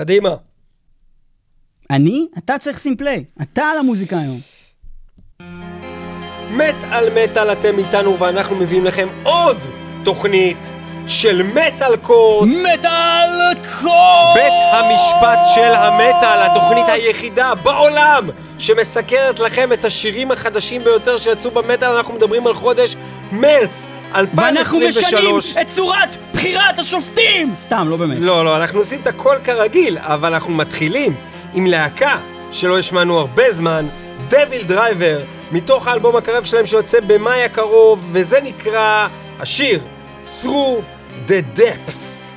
קדימה. אני? אתה צריך לשים פליי. אתה על המוזיקה היום. מת על מטאל אתם איתנו ואנחנו מביאים לכם עוד תוכנית של מטאל קורט. מטאל קור! בית המשפט של המטאל, התוכנית היחידה בעולם שמסקרת לכם את השירים החדשים ביותר שיצאו במטאל, אנחנו מדברים על חודש מרץ ואנחנו 2023. משנים את צורת בחירת השופטים! סתם, לא באמת. לא, לא, אנחנו עושים את הכל כרגיל, אבל אנחנו מתחילים עם להקה שלא השמענו הרבה זמן, דביל דרייבר, מתוך האלבום הקרב שלהם שיוצא במאי הקרוב, וזה נקרא השיר Through the Depths,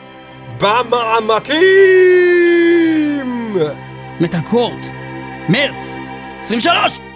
במעמקים! מטאל קורט, מרץ, 23!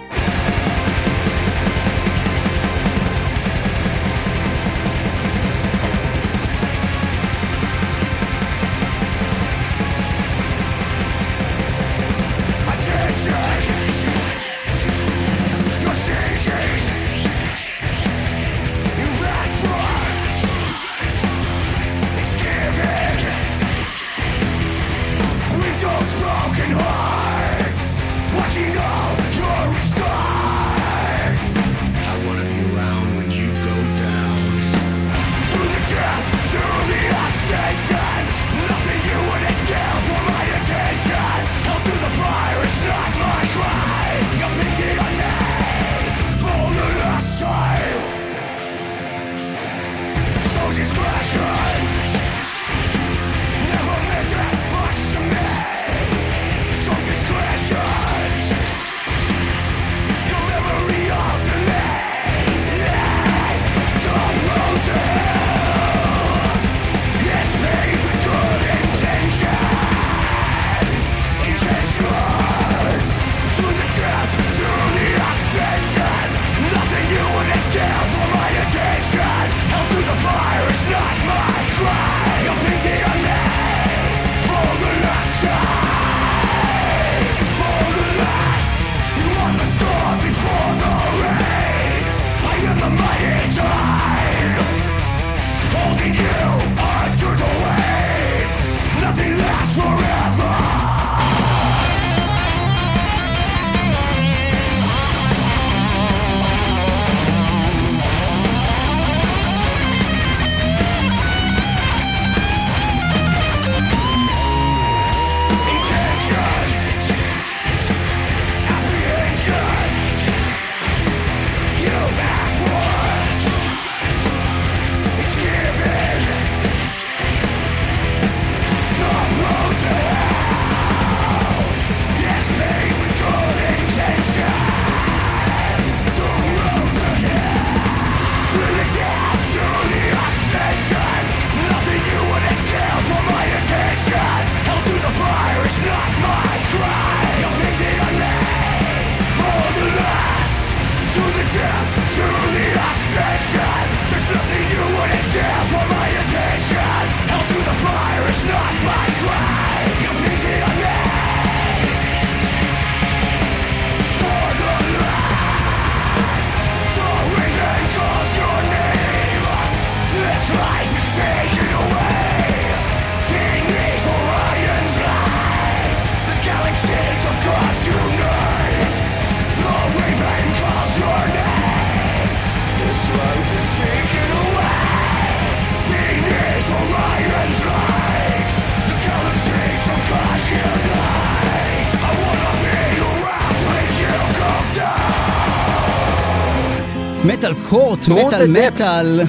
מטאל קורט, מטאל. מטאל.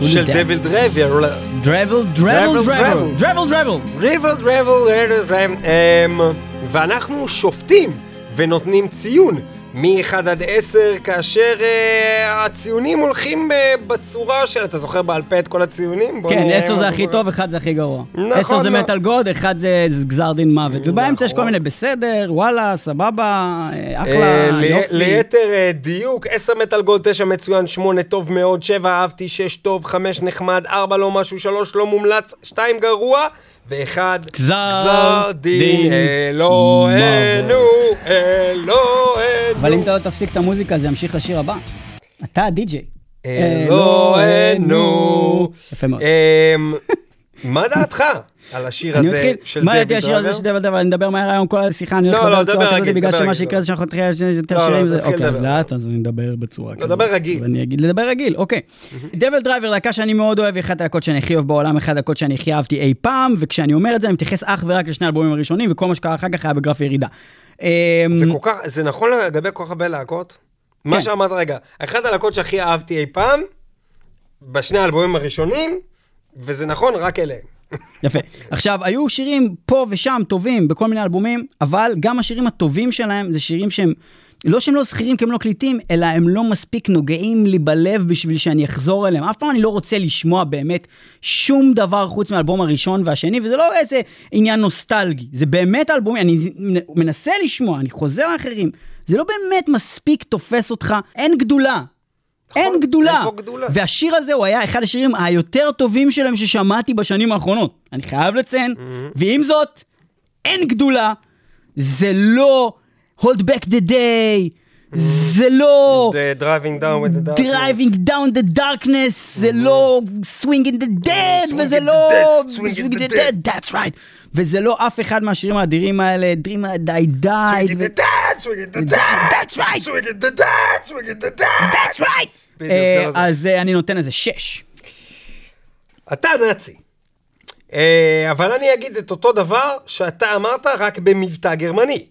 של דביל דרייבר. דרבל, דרבל, דרבל. דרבל, דרבל. ריבל דרבל דרבל אמ, ואנחנו שופטים ונותנים ציון מ-1 עד 10 כאשר אה, הציונים הולכים אה, בצורה של, אתה זוכר בעל פה את כל הציונים? כן, נראה 10 מה זה הכי. טוב, 1 זה הכי גרוע. נכון 10 זה. מטאל גוד, 1 זה גזר דין מוות. ובאמצע יש כל נכון. מיני בסדר, וואלה, סבבה, אה, אחלה, יופי. ליתר דיוק, 10 מטאל גולד, 9 מצוין, 8 טוב מאוד, 7 אהבתי, 6 טוב, 5 נחמד, 4 לא משהו, 3 לא מומלץ, 2 גרוע, ו-1 גזר דין אלוהינו, אלוהינו. אבל אם אתה לא תפסיק את המוזיקה, זה ימשיך לשיר הבא. אתה הדי-ג'יי. אלוהינו. יפה מאוד. מה דעתך על השיר הזה של מה דויד ידעתי השיר הזה? של דביל דביל, אני מדבר מהר היום כל השיחה, אני הולך לא, לא, לדבר דבר בצורה כזאת, בגלל שמה שיקרה. זה שאנחנו נתחיל יותר לא, לא, אוקיי, אז לדבר. לאט, אז אני אדבר בצורה כזאת. דבר רגיל. אני אגיד, לדבר רגיל, אוקיי. דביל דרייבר, להקה שאני מאוד אוהב, היא אחת הלהקות שאני הכי אוהב בעולם, אחת הלהקות שאני הכי אהבתי אי פעם, וכשאני אומר את זה, אני מתייחס אך ורק לשני האלבומים הראשונים, וכל מה שקרה אחר כך היה בגרף ירידה. אמ, זה נכון לגבי כל כך הרבה להקות? מה כן. שאמרת רגע, אחת הלהקות שהכי אהבתי אי פעם, בשני האלבומים הראשונים, וזה נכון רק אליהם. יפה. עכשיו, היו שירים פה ושם טובים בכל מיני אלבומים, אבל גם השירים הטובים שלהם זה שירים שהם, לא שהם לא זכירים כי הם לא קליטים, אלא הם לא מספיק נוגעים לי בלב בשביל שאני אחזור אליהם. אף פעם אני לא רוצה לשמוע באמת שום דבר חוץ מהאלבום הראשון והשני, וזה לא איזה עניין נוסטלגי, זה באמת אלבומים, אני מנסה לשמוע, אני חוזר לאחרים, זה לא באמת מספיק תופס אותך, אין גדולה. אין גדולה. אין פה גדולה. והשיר הזה הוא היה אחד השירים היותר טובים שלהם ששמעתי בשנים האחרונות. אני חייב לציין. ועם זאת, אין גדולה. זה לא hold back the day. זה לא Driving Down with the Darkness. driving down the darkness. זה לא swing in the dead. Swing וזה לא swing in the dead. that's right. וזה לא אף אחד מהשירים האדירים האלה. Dream the dead. That's right. זה לא. אז אה, אני נותן לזה שש. אתה נאצי. אה, אבל אני אגיד את אותו דבר שאתה אמרת רק במבטא גרמני.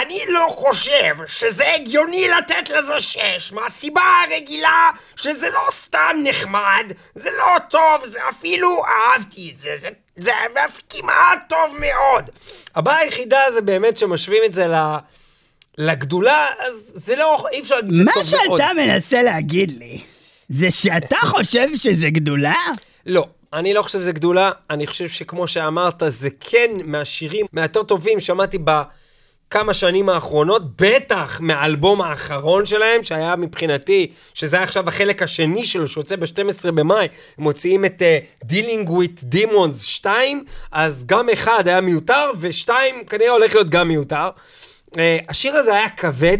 אני לא חושב שזה הגיוני לתת לזה שש, מהסיבה הרגילה שזה לא סתם נחמד, זה לא טוב, זה אפילו אהבתי את זה, זה, זה ואף כמעט טוב מאוד. הבעיה היחידה זה באמת שמשווים את זה ל... לגדולה, אז זה לא, אי אפשר להגיד את זה מה טוב מאוד. שאתה מנסה להגיד לי, זה שאתה חושב שזה גדולה? לא, אני לא חושב שזה גדולה, אני חושב שכמו שאמרת, זה כן מהשירים מהיותר טובים שמעתי בכמה שנים האחרונות, בטח מהאלבום האחרון שלהם, שהיה מבחינתי, שזה היה עכשיו החלק השני שלו, שיוצא ב-12 במאי, הם מוציאים את uh, Dealing with Demons 2, אז גם אחד היה מיותר, ושתיים כנראה הולך להיות גם מיותר. Uh, השיר הזה היה כבד.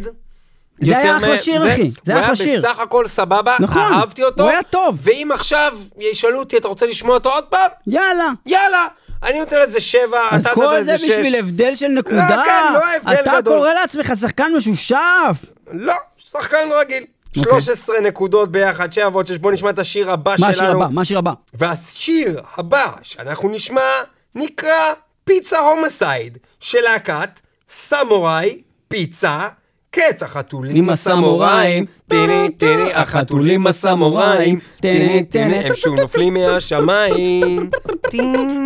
זה היה אחלה שיר, אחי. זה היה אחלה שיר. הוא היה בסך הכל סבבה, נכון, אהבתי אותו. הוא היה טוב. ואם עכשיו ישאלו אותי, אתה רוצה לשמוע אותו עוד פעם? יאללה. יאללה. אני נותן לזה שבע, אז אתה כל נותן זה לזה שש. בשביל הבדל של נקודה? כן, לא הבדל אתה גדול. קורא לעצמך שחקן משושף? לא, שחקן רגיל. אוקיי. 13 נקודות ביחד, שבע ועוד שש. בוא נשמע את השיר הבא מה שלנו. השיר הבא? מה השיר הבא? והשיר הבא שאנחנו נשמע נקרא פיצה הומוסייד של להקת סמוראי פיצה. קץ החתולים הסמוראים, טיני טיני החתולים הסמוראים, טיני טיני הם שוב נופלים מהשמיים.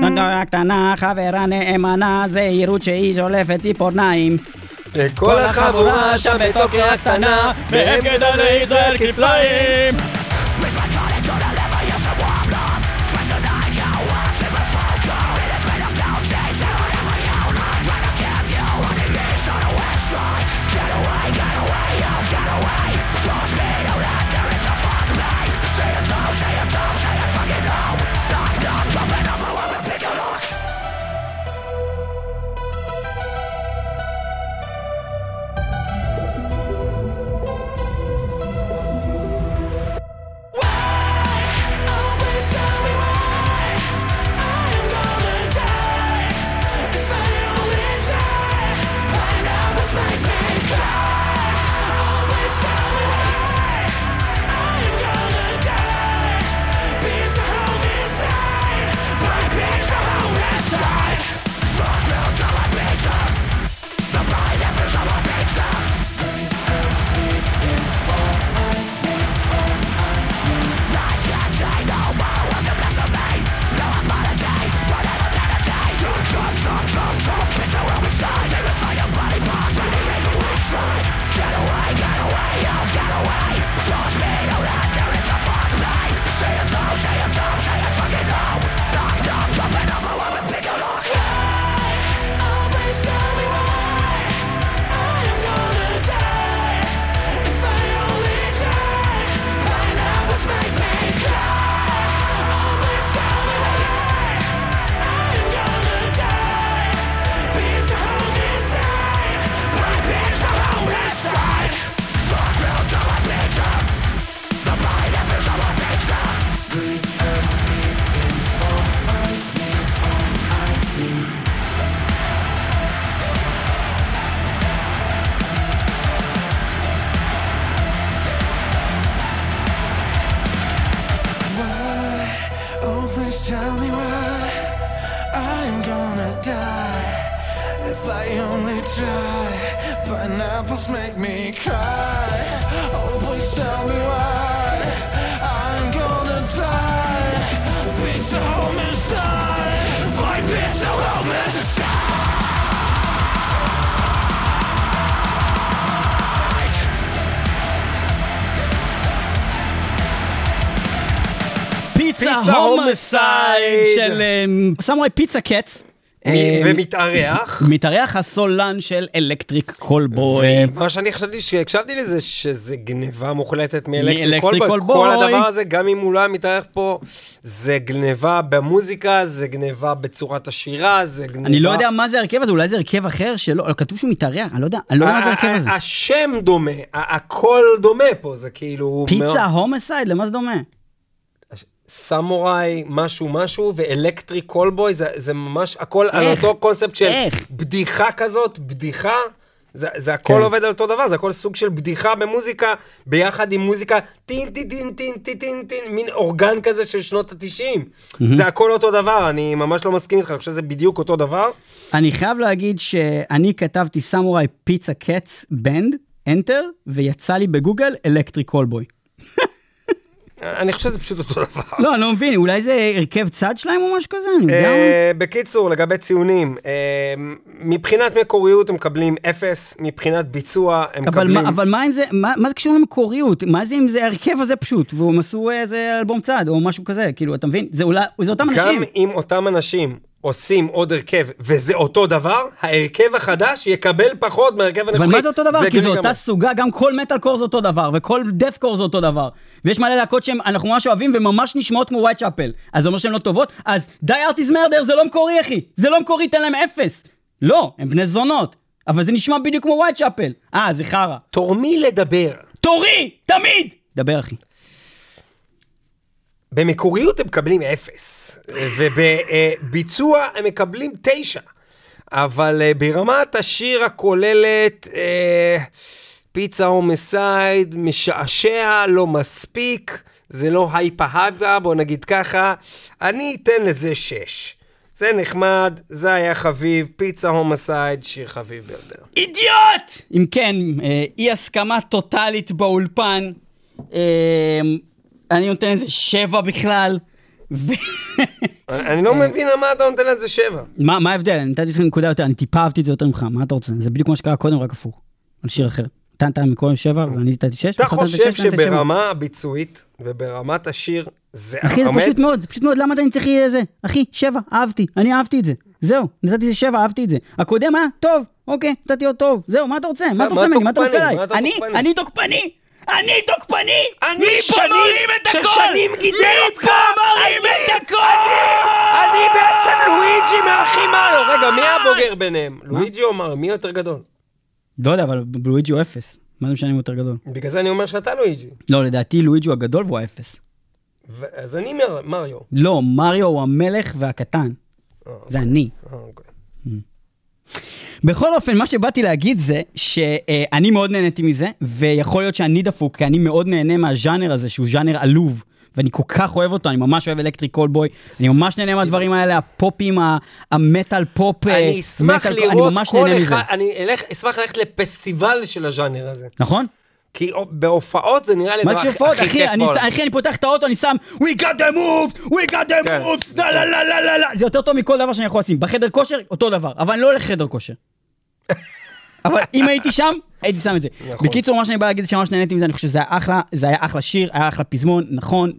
נדרה קטנה, חברה נאמנה, זהירות שהיא שולפת ציפורניים. כל החבורה שם בטוקיו הקטנה, והם כדאי להיזהר כפליים. של אה, סמוראי פיצה קץ. מ- אה, ומתארח. מתארח הסולן של אלקטריק קולבוי. מה שאני חשבתי שהקשבתי לזה, שזה גניבה מוחלטת מאלקטריק קולבוי. כל הדבר הזה, גם אם הוא לא היה מתארח פה, זה גניבה במוזיקה, זה גניבה בצורת השירה, זה גניבה... אני לא יודע מה זה ההרכב הזה, אולי זה הרכב אחר שלא, כתוב שהוא מתארח, אני לא יודע, אני לא יודע מה זה ההרכב הזה. השם דומה, הכל דומה פה, זה כאילו... פיצה הומוסייד, למה זה דומה? סמוראי, משהו משהו, ואלקטריק קולבוי, זה, זה ממש הכל על איך? אותו קונספט של איך? בדיחה כזאת, בדיחה. זה, זה הכל כן. עובד על אותו דבר, זה הכל סוג של בדיחה במוזיקה, ביחד עם מוזיקה טין טין טין טין טין טין טין, מין אורגן כזה של שנות התשעים. זה הכל אותו דבר, אני ממש לא מסכים איתך, אני חושב שזה בדיוק אותו דבר. אני חייב להגיד שאני כתבתי סמוראי פיצה קאטס בנד, אנטר, ויצא לי בגוגל אלקטריק קולבוי. אני חושב שזה פשוט אותו דבר. לא, אני לא מבין, אולי זה הרכב צד שלהם או משהו כזה? אני יודע. אה, בקיצור, לגבי ציונים, אה, מבחינת מקוריות הם מקבלים אפס, מבחינת ביצוע הם מקבלים... אבל מה אם זה, מה, זה קשור למקוריות? מה זה אם זה ההרכב הזה פשוט, והם עשו איזה אלבום צד או משהו כזה, כאילו, אתה מבין? זה אולי, זה אותם גם אנשים. אם אותם אנשים עושים עוד הרכב וזה אותו דבר, ההרכב החדש יקבל פחות מההרכב הנוכחי. אבל מה זה אותו דבר? כי הגיוני זו אותה. סוגה, גם כל מטאל קור זה אותו דבר, וכל דף קור זה אותו דבר. ויש מלא להקות שאנחנו ממש אוהבים וממש נשמעות כמו ווייט צ'אפל. אז זה אומר שהן לא טובות? אז די ארטיס מרדר זה לא מקורי, אחי. זה לא מקורי, תן להם אפס. לא, הם בני זונות. אבל זה נשמע בדיוק כמו ווייט צ'אפל. אה, זה חרא. תורמי לדבר. תורי! תמיד! דבר, אחי. במקוריות הם מקבלים אפס, ובביצוע הם מקבלים תשע. אבל אה, ברמת השיר הכוללת, אה, פיצה הומסייד, משעשע, לא מספיק, זה לא הייפה הייפה, בוא נגיד ככה, אני אתן לזה שש. זה נחמד, זה היה חביב, פיצה הומסייד, שיר חביב ביותר. אידיוט! אם כן, אה, אי הסכמה טוטאלית באולפן. אני נותן לזה שבע בכלל. ו- אני לא מבין למה אתה נותן לזה שבע. מה מה ההבדל? אני נתתי לך נקודה יותר, אני טיפה אהבתי את זה יותר ממך, מה אתה רוצה? זה בדיוק מה שקרה קודם, רק הפוך. על שיר אחר. אתה נתן מקודם שבע ואני נתתי שש. אתה אתה חושב. שברמה הביצועית וברמת השיר זה אחי, זה? פשוט מאוד, פשוט מאוד, למה אני צריך זה? אחי, שבע, אהבתי, אני אהבתי את זה. זהו, נתתי שבע, אהבתי את זה. הקודם היה טוב, אוקיי, נתתי עוד טוב. זהו, מה אתה רוצה? מה אתה רוצה ממני? מה אתה? נופל עליי? אתה אני? אני תוקפני! אני תוקפני! אני מי פה שנים- מרים את הכל? ששנים גידל אותך. מי פה מרים את הכל? אני בעצם לואיג'י מהאחים מריו. רגע, מי הבוגר ביניהם? לואיג'י או מריו? מי יותר גדול? לא יודע, אבל לואיג'י הוא אפס. מה זה משנה אם הוא יותר גדול? בגלל זה אני אומר שאתה לואיג'י. לא, לדעתי לואיג'י הוא הגדול והוא האפס. אז אני מר- מריו. לא, מריו הוא המלך והקטן. אה, זה אני. בכל אופן, מה שבאתי להגיד זה שאני מאוד נהניתי מזה, ויכול להיות שאני דפוק, כי אני מאוד נהנה מהז'אנר הזה, שהוא ז'אנר עלוב. ואני כל כך אוהב אותו, אני ממש אוהב אלקטריק קולבוי, אני ממש נהנה מהדברים האלה, הפופים, המטאל פופ, אה, אני אשמח לראות כל. אחד, אני אשמח ללכת לפסטיבל של הז'אנר הזה. נכון? כי בהופעות זה נראה לי הדבר הכי אחי, כיף בעולם. אחי, אני פותח את האוטו, אני שם We got the moves, we got the כן, moves, לא, לא, לא, לא, לא, לא. זה יותר טוב מכל דבר שאני יכול לשים. בחדר כושר, אותו דבר, אבל אני לא הולך לחדר כושר. אבל אם הייתי שם, הייתי שם את זה. נכון. בקיצור, מה שאני בא להגיד זה שממש נהניתי מזה, אני חושב שזה היה אחלה, זה היה אחלה שיר, היה אחלה פזמון, נכון,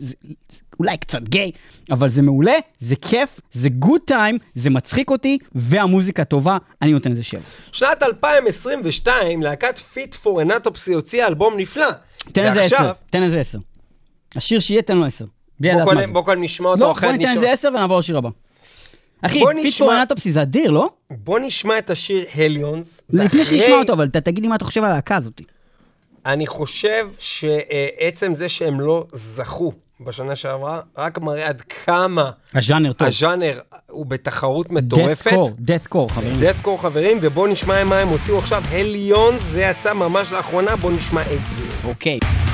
אולי קצת גיי, אבל זה מעולה, זה כיף, זה good time, זה מצחיק אותי, והמוזיקה טובה, אני נותן לזה שבע. שנת 2022, להקת Fit for an Autopsy הוציאה אלבום נפלא. תן לזה ועכשיו- עשר, תן לזה עשר. השיר שיהיה, תן לו עשר. בלי לדעת מה זה. בוא קודם נשמע אותו, לא, אחרת בוא ניתן לזה עשר ונעבור לשיר הבא. אחי, בוא פיט נשמע- פור אנטופסי זה אדיר, לא? בוא נשמע את השיר Hellions. לפני שנשמע אותו, אבל תגיד לי מה אתה חושב על הלהקה הזאת. אני חושב שעצם זה שהם לא זכו בשנה שעברה, רק מראה עד כמה הז'אנר טוב. הז'אנר הוא בתחרות מטורפת. death core, חברים. דאט קור חברים, ובואו נשמע מה הם הוציאו עכשיו. Hellions, זה יצא ממש לאחרונה, בואו נשמע את זה. אוקיי. Hellions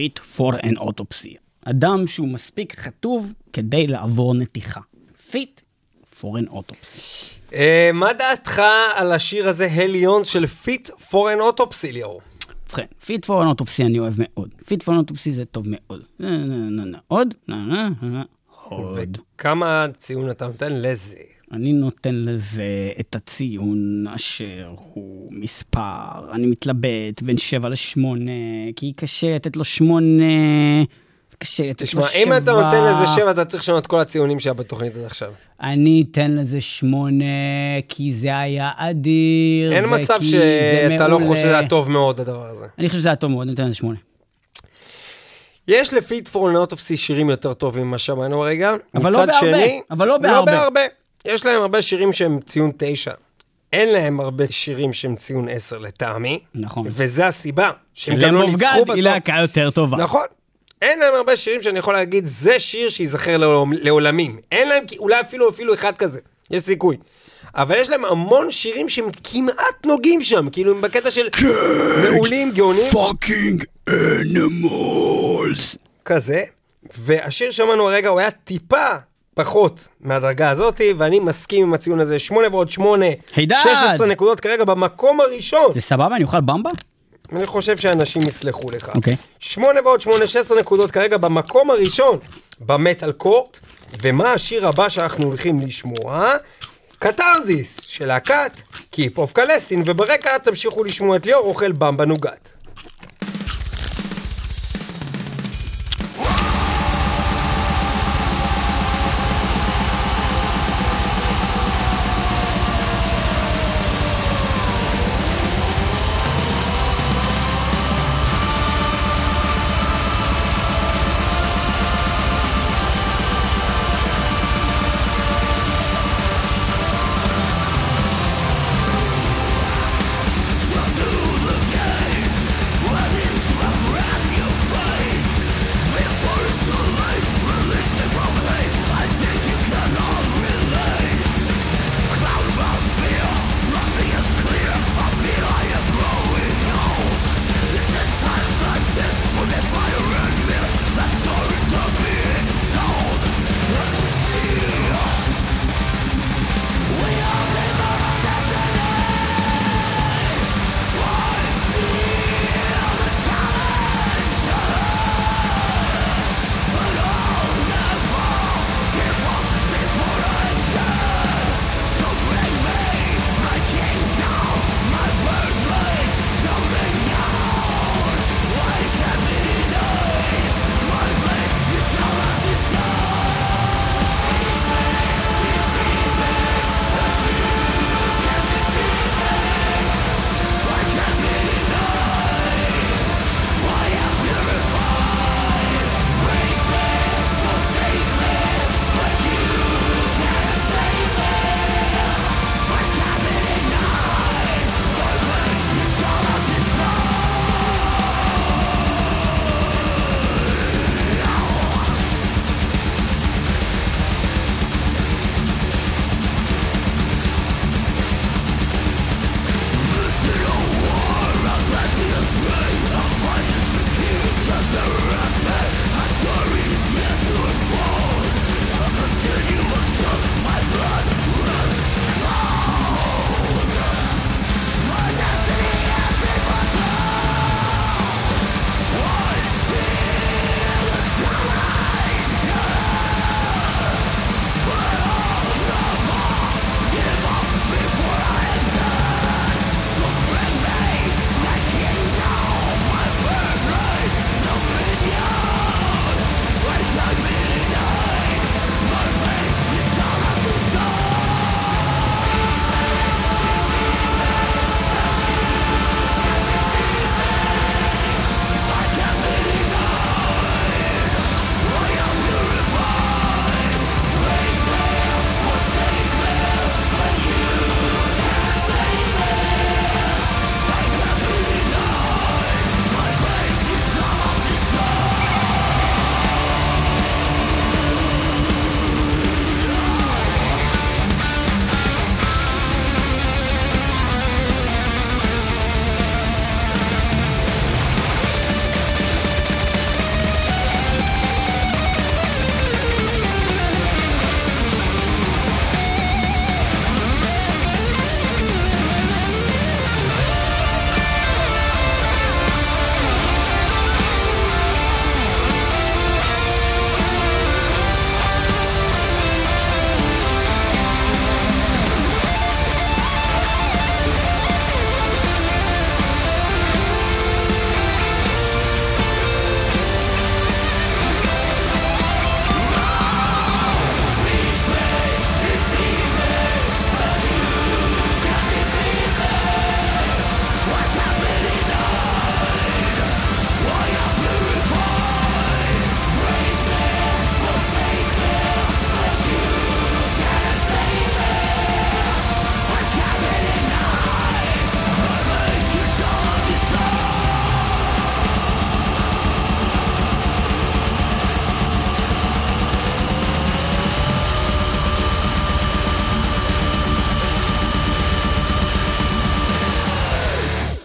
Fit for an Autopsy. אדם שהוא מספיק חטוב כדי לעבור נתיחה. Fit for an Autopsy. אה, מה דעתך על השיר הזה, Hellion של Fit for an Autopsy, ליאור? ובכן, Fit for an Autopsy אני אוהב מאוד. Fit for an Autopsy זה טוב מאוד. עוד? עוד. כמה ציון אתה נותן לזה? אני נותן לזה את הציון אשר הוא מספר. אני מתלבט בין 7 ל-8, כי קשה לתת לו 8, קשה לתת לו 7. תשמע, אם אתה נותן לזה שבע, אתה צריך לשנות את כל הציונים שהיה בתוכנית עד עכשיו. אני אתן לזה 8, כי זה היה אדיר. אין מצב שאתה לא. חושב שזה היה טוב מאוד, הדבר הזה. אני חושב שזה היה טוב מאוד, אני אתן לזה 8. יש לפיט פור אוטופסי שירים יותר טובים ממה שמענו הרגע. אבל לא בהרבה, שני- אבל לא לא בהרבה. יש להם הרבה שירים שהם ציון 9. אין להם הרבה שירים שהם ציון 10 לטעמי. נכון. וזה הסיבה שהם גם שלם לא אובגד ניצחו היא בסוף. להקה יותר טובה. נכון. אין להם הרבה שירים שאני יכול להגיד, זה שיר שייזכר לעולמים. אין להם אולי אפילו אפילו אחד כזה. יש סיכוי. אבל יש להם המון שירים שהם כמעט נוגעים שם, כאילו הם בקטע של מעולים, גאונים. fucking animals. כזה, והשיר שמענו הרגע הוא היה טיפה פחות מהדרגה הזאתי, ואני מסכים עם הציון הזה, 8 ועוד 8, הידד! 16 נקודות כרגע במקום הראשון. זה סבבה? אני אוכל במבה? אני חושב שאנשים יסלחו לך. אוקיי. 8 ועוד 8, 16 נקודות כרגע במקום הראשון במטאל קורט, ומה השיר הבא שאנחנו הולכים לשמוע? קתרזיס של להקת קיפ אוף קלסין, וברקע תמשיכו לשמוע את ליאור אוכל במבה נוגת.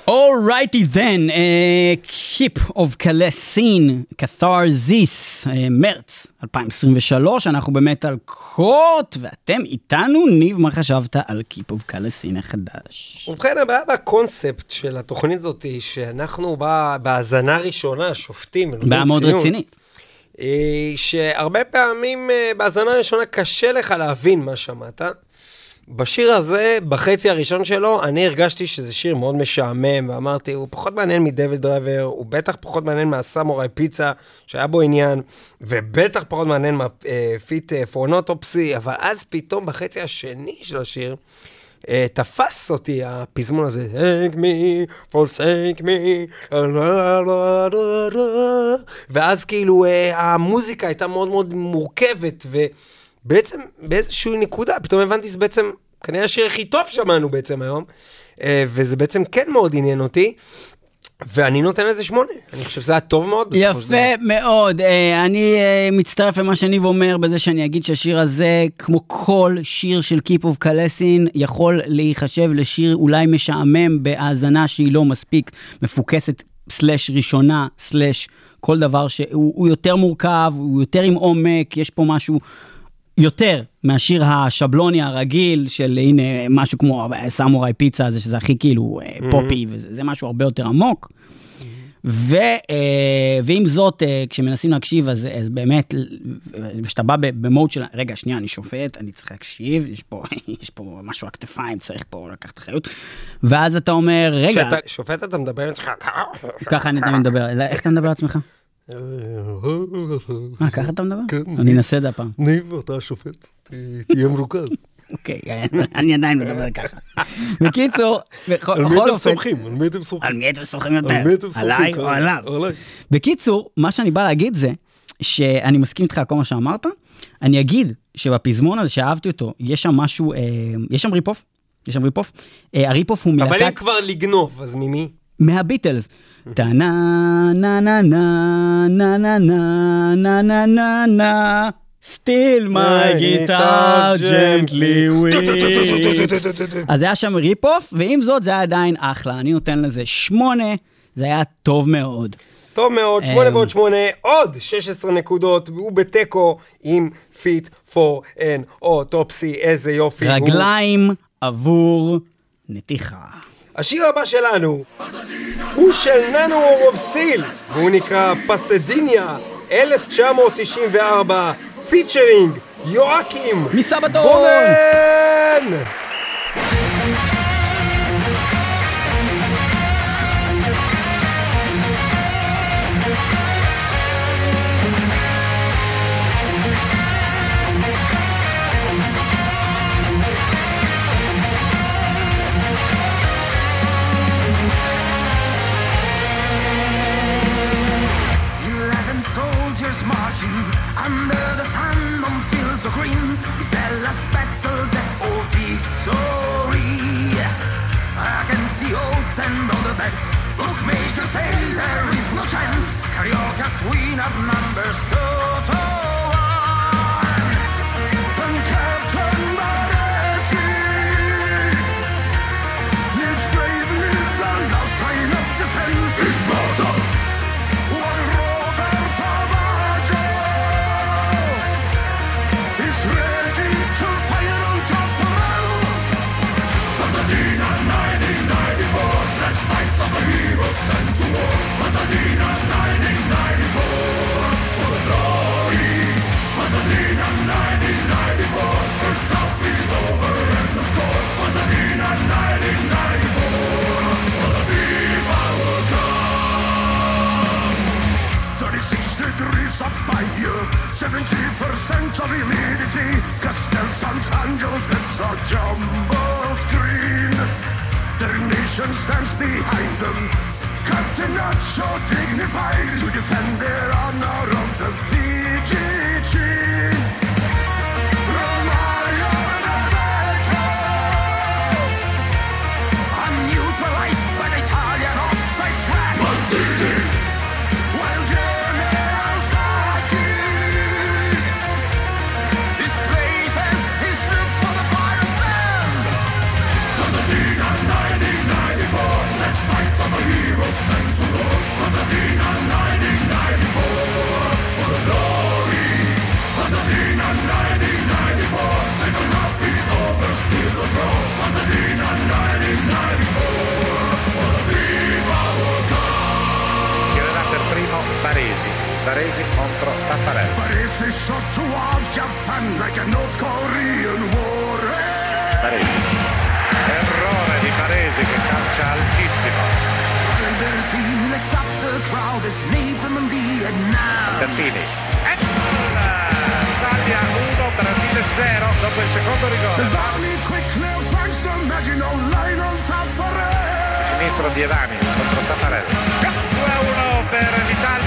Alrighty then, uh, Keep of Calesine, Catharsis, uh, מרץ 2023, אנחנו במטאל קורט, ואתם איתנו, ניב, מה חשבת על Keep of Calesine החדש? ובכן, הבעיה בקונספט של התוכנית הזאת היא שאנחנו בה- בהאזנה ראשונה שופטים בעיה מאוד. רצינית. אה, שהרבה פעמים אה, בהאזנה ראשונה קשה לך להבין מה שמעת. בשיר הזה, בחצי הראשון שלו, אני הרגשתי שזה שיר מאוד משעמם, ואמרתי, הוא פחות מעניין מדייוויד דרייבר, הוא בטח פחות מעניין מה Samurai Pizza, שהיה בו עניין, ובטח פחות מעניין מה Fit for an Autopsy, אבל אז פתאום בחצי השני של השיר, אה, תפס אותי הפזמון הזה, take me, forsake me. ואז כאילו אה, המוזיקה הייתה מאוד מאוד מורכבת, ובעצם באיזושהי נקודה פתאום הבנתי שזה בעצם כנראה השיר הכי טוב שמענו בעצם היום, אה, וזה בעצם כן מאוד עניין אותי. ואני נותן לזה שמונה, אני חושב שזה היה טוב מאוד. יפה מאוד. אה, אני אה, מצטרף למה שניב אומר בזה שאני אגיד שהשיר הזה, כמו כל שיר של Keep of Calesine, יכול להיחשב לשיר אולי משעמם בהאזנה שהיא לא מספיק מפוקסת, סלאש ראשונה, סלאש כל דבר שהוא הוא יותר מורכב, הוא יותר עם עומק, יש פה משהו... יותר מהשיר השבלוני הרגיל של הנה משהו כמו סמוראי פיצה הזה שזה הכי כאילו אה, פופי וזה זה משהו הרבה יותר עמוק. ו, אה, ועם זאת, אה, כשמנסים להקשיב, אז, אז באמת, כשאתה בא במוד של, רגע, שנייה, אני שופט, אני צריך להקשיב, יש פה, יש פה משהו על הכתפיים, צריך פה לקחת אחריות, ואז אתה אומר, רגע, כשאתה שופט אתה מדבר ככה אני מדבר, איך אתה מדבר על עצמך? מה, ככה אתה מדבר? כן. אני אנסה את זה הפעם. ניב, אתה השופט, תהיה מרוכז. אוקיי, אני עדיין מדבר ככה. בקיצור, בכל על מי אתם אופן, סומכים? על מי אתם על סומכים? מי אתם סומכים יותר? על מי אתם סומכים? עליי או? עליו? עליי. בקיצור, מה שאני בא להגיד זה, שאני מסכים איתך על כל מה שאמרת, אני אגיד שבפזמון הזה שאהבתי אותו, יש שם משהו, אה, יש שם rip-off, יש שם rip-off, אה, ה rip-off הוא אבל אם כבר לגנוב, אז ממי? מהביטלס. טה נה נה נה נה נה נה נה נה נה נה נה still my guitar gently weeps. אז היה שם rip-off, ועם זאת זה היה עדיין אחלה, אני נותן לזה שמונה, זה היה טוב מאוד. טוב מאוד, שמונה אמ. ועוד שמונה, עוד 16 נקודות, והוא בתיקו עם Fit for an Autopsy, איזה יופי. הוא- רגליים עבור נתיחה. השיר הבא שלנו הוא של Nanowar of Steel, והוא נקרא Pasadena 1994, featuring Joakim מ Sabaton! בונן! Last battle, death oh, or victory? Against the odds and all the bets, bookmakers say there is no chance. Cariocas win at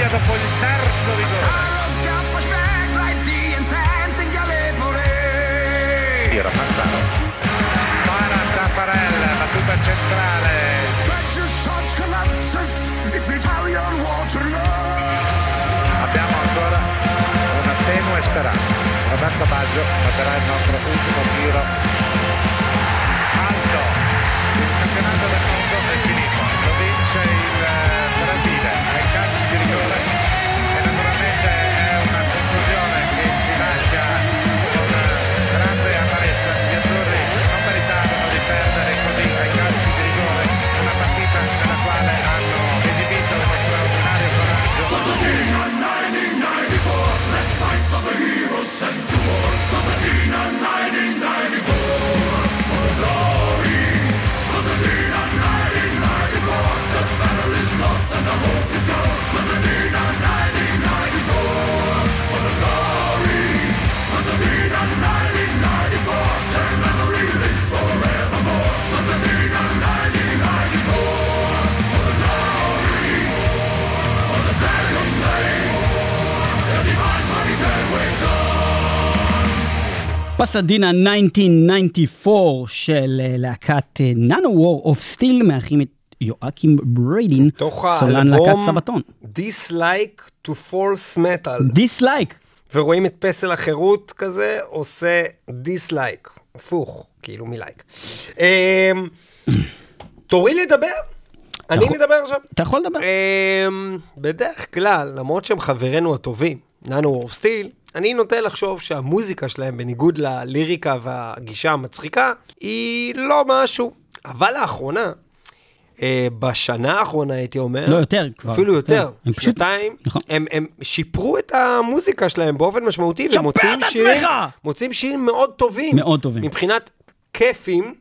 dopo il terzo rigore. Tiro Massaro. Para Taffarella, battuta centrale. Abbiamo ancora una tenue speranza. Roberto Baggio batterà il nostro ultimo tiro. Alto. Il campionato del mondo è finito. Pasadena 1994 של אה, להקת Nanowar of Steel, מארחים את Joakim Brodén, סולן להקת Sabaton. Dislike to False Metal. Dislike. ורואים את פסל החירות כזה עושה dislike, הפוך, כאילו מלייק. אמ, תורי לדבר? אני מדבר עכשיו? אתה יכול לדבר. אמ, בדרך כלל, למרות שהם חברינו הטובים, ננו וורף סטיל, אני נוטה לחשוב שהמוזיקה שלהם, בניגוד לליריקה והגישה המצחיקה, היא לא משהו. אבל לאחרונה, אה, בשנה האחרונה הייתי אומר, לא, יותר כבר. אפילו יותר, כן, הם פשוט- שנתיים, נכון. הם, הם שיפרו את המוזיקה שלהם באופן משמעותי, עצמך! שירים, מוצאים שירים מאוד טובים. מאוד טובים. מבחינת כיפים.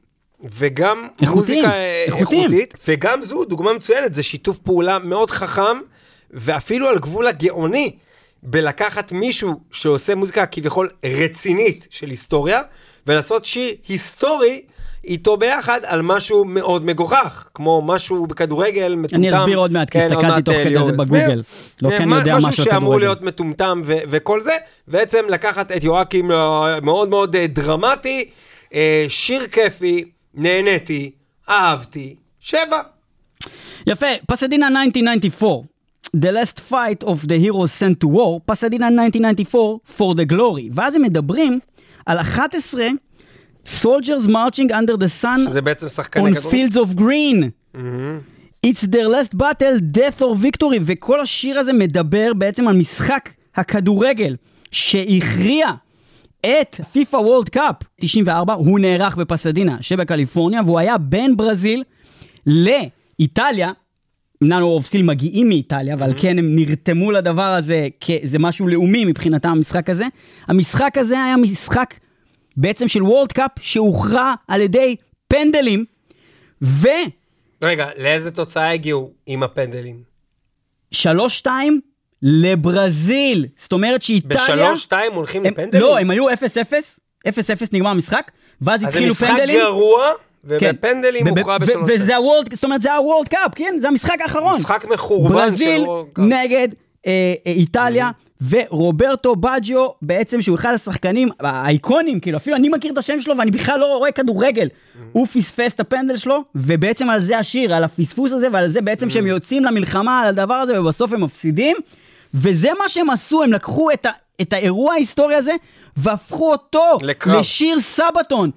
וגם איכותיים, מוזיקה אה, איכותיים. איכותית, וגם זו דוגמה מצוינת, זה שיתוף פעולה מאוד חכם, ואפילו על גבול הגאוני, בלקחת מישהו שעושה מוזיקה כביכול רצינית של היסטוריה, ולעשות שיר היסטורי איתו ביחד על משהו מאוד מגוחך, כמו משהו בכדורגל מטומטם. אסביר עוד מעט, כי כן, הסתכלתי תוך אה, כדי זה. בגוגל. לא כן, אני יודע משהו משהו שאמור. להיות מטומטם וכל זה, בעצם לקחת את יואקים אה, מאוד מאוד אה, דרמטי, שיר כיפי, נהניתי, אהבתי, שבע. יפה, פסדינה 1994. The last fight of the heroes sent to war, פסדינה 1994 for the glory. ואז הם מדברים על 11 soldiers marching under the sun שזה בעצם שחקני on כדורגל. fields of green. It's their last battle, death or victory, וכל השיר הזה מדבר בעצם על משחק הכדורגל שהכריע את פיפא וולד קאפ 94, הוא נערך בפסדינה שבקליפורניה, והוא היה בין ברזיל לאיטליה. ננו אורבסטיל מגיעים מאיטליה, ועל כן הם נרתמו לדבר הזה, זה משהו לאומי מבחינתם המשחק הזה. המשחק הזה היה משחק בעצם של וולד קאפ שהוכרע על ידי פנדלים, ו... רגע, לאיזה תוצאה הגיעו עם הפנדלים? 3-2 לברזיל. זאת אומרת שאיטליה... בשלוש-שתיים הולכים הם, לפנדלים? לא, הם היו 0-0, 0-0 נגמר המשחק, ואז אז זה התחילו משחק פנדלים. גרוע. ובפנדלים וב- הוכרע בשלוש וזה הוולד, זאת אומרת זה הוולד קאפ, כן? זה המשחק האחרון. משחק מחורבן של ברזיל. נגד אה, אה, איטליה, ורוברטו בג'יו, בעצם שהוא אחד השחקנים האיקונים, כאילו אפילו אני מכיר את השם שלו ואני בכלל לא רואה כדורגל. הוא פספס את הפנדל שלו, ובעצם על זה השיר, על הפספוס הזה ועל זה בעצם שהם יוצאים למלחמה על הדבר הזה ובסוף הם מפסידים. וזה מה שהם עשו, הם לקחו את, ה, את האירוע ההיסטורי הזה והפכו אותו לקרב. לשיר Sabaton,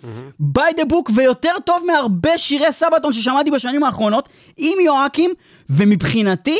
by the book, ויותר טוב מהרבה שירי Sabaton ששמעתי בשנים האחרונות, עם Joakim, ומבחינתי,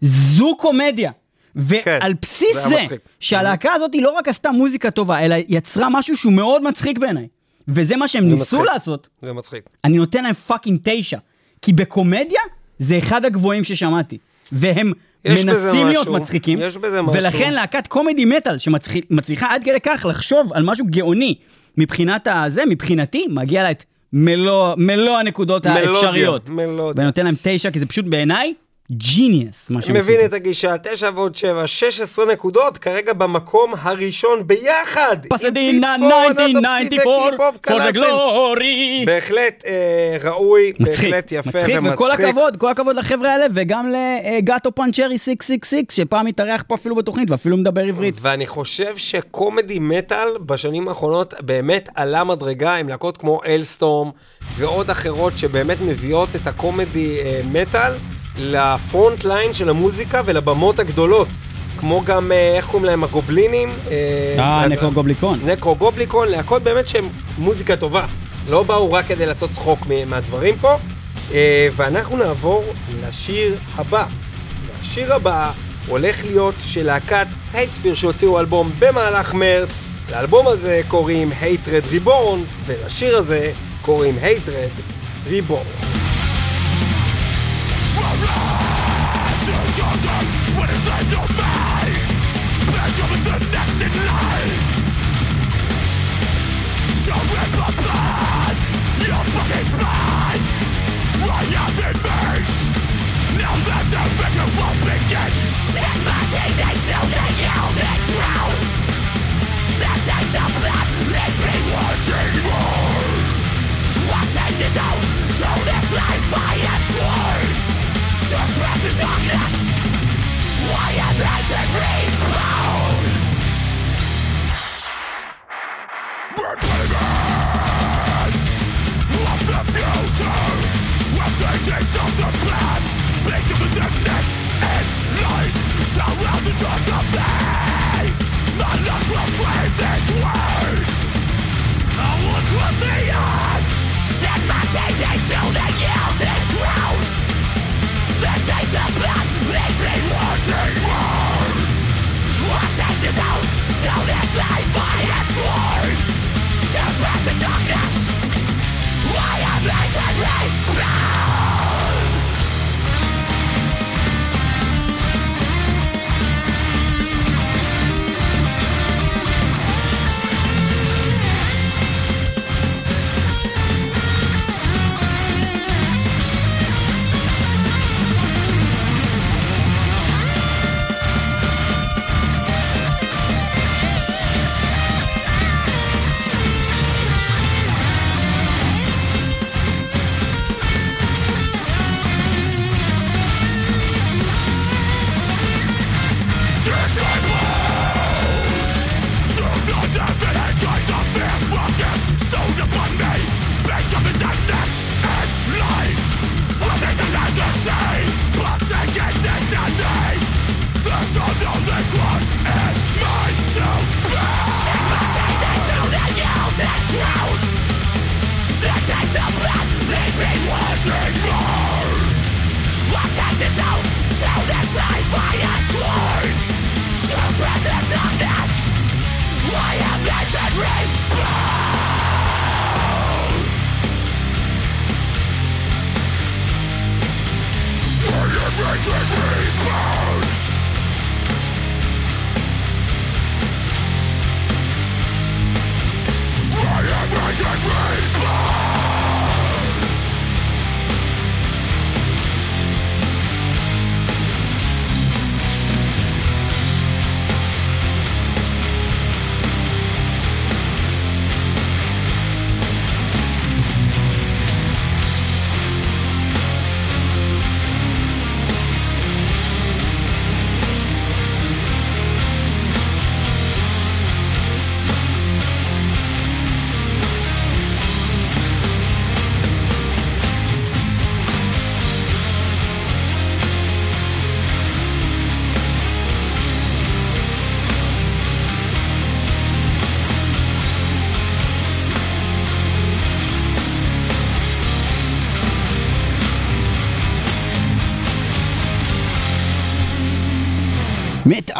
זו קומדיה. ועל בסיס זה זה. שהלהקה הזאת לא רק עשתה מוזיקה טובה, אלא יצרה משהו שהוא מאוד מצחיק בעיניי. וזה מה שהם ניסו מצחיק. לעשות. זה מצחיק. אני נותן להם fucking תשע. כי בקומדיה זה אחד הגבוהים ששמעתי. והם מנסים להיות משהו, מצחיקים, יש בזה משהו. ולכן להקת קומדי מטאל שמצליחה עד כדי כך לחשוב על משהו גאוני מבחינת הזה, מבחינתי, מגיע לה את מלוא, מלוא הנקודות מלודיה, האפשריות. מלודיה. ואני נותן להם תשע, כי זה פשוט בעיניי ג'יניוס, מה שהם מבין. את הגישה, 9 ועוד 7, 16 נקודות, כרגע במקום הראשון ביחד. פסדינה פיטפון, 1994, אוטופסי for the וקלאסן. glory. בהחלט אה, ראוי, מצחיק, בהחלט יפה מצחיק, ומצחיק. וכל הכבוד, כל הכבוד לחבר'ה האלה, וגם לגאטו פנצ'רי 666, שפעם התארח פה אפילו בתוכנית, ואפילו מדבר עברית. ואני חושב שקומדי מטאל בשנים האחרונות באמת עלה מדרגה עם להקות כמו אלסטורם ועוד אחרות שבאמת מביאות את הקומדי אה, מטאל לפרונט ליין של המוזיקה ולבמות הגדולות. כמו גם, אה, איך קוראים להם, הגובלינים? אה, נקרו גובליקון. נקרו גובליקון, להקות באמת שהן מוזיקה טובה. לא באו רק כדי לעשות צחוק מהדברים פה. אה, ואנחנו נעבור לשיר הבא. והשיר הבא הולך להיות של להקת טייטספיר שהוציאו אלבום במהלך מרץ. לאלבום הזה קוראים Hatred Reborn, ולשיר הזה קוראים Hatred Reborn. From to your gun, when it's in your mind Back up in the next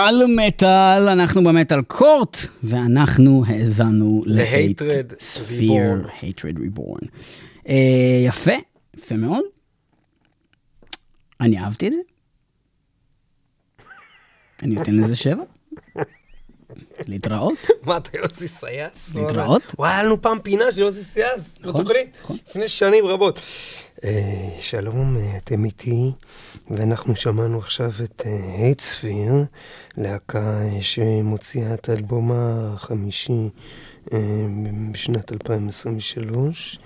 מטאל מטאל, אנחנו ב Metal Court, ואנחנו האזנו ל-Hatred ספיר. Hatred Reborn. אה, יפה, יפה מאוד. אני אהבתי את זה. אני נותן לזה שבע. להתראות. מה, אתה יוסי סייס? להתראות. וואי, היה לנו פעם פינה של יוסי סייס, נכון, בתוכנית, נכון. לפני שנים רבות. אה, שלום, אה, אתם איתי, ואנחנו שמענו עכשיו את הייטספיר, להקה אה, שמוציאה את האלבום החמישי בשנת 2023.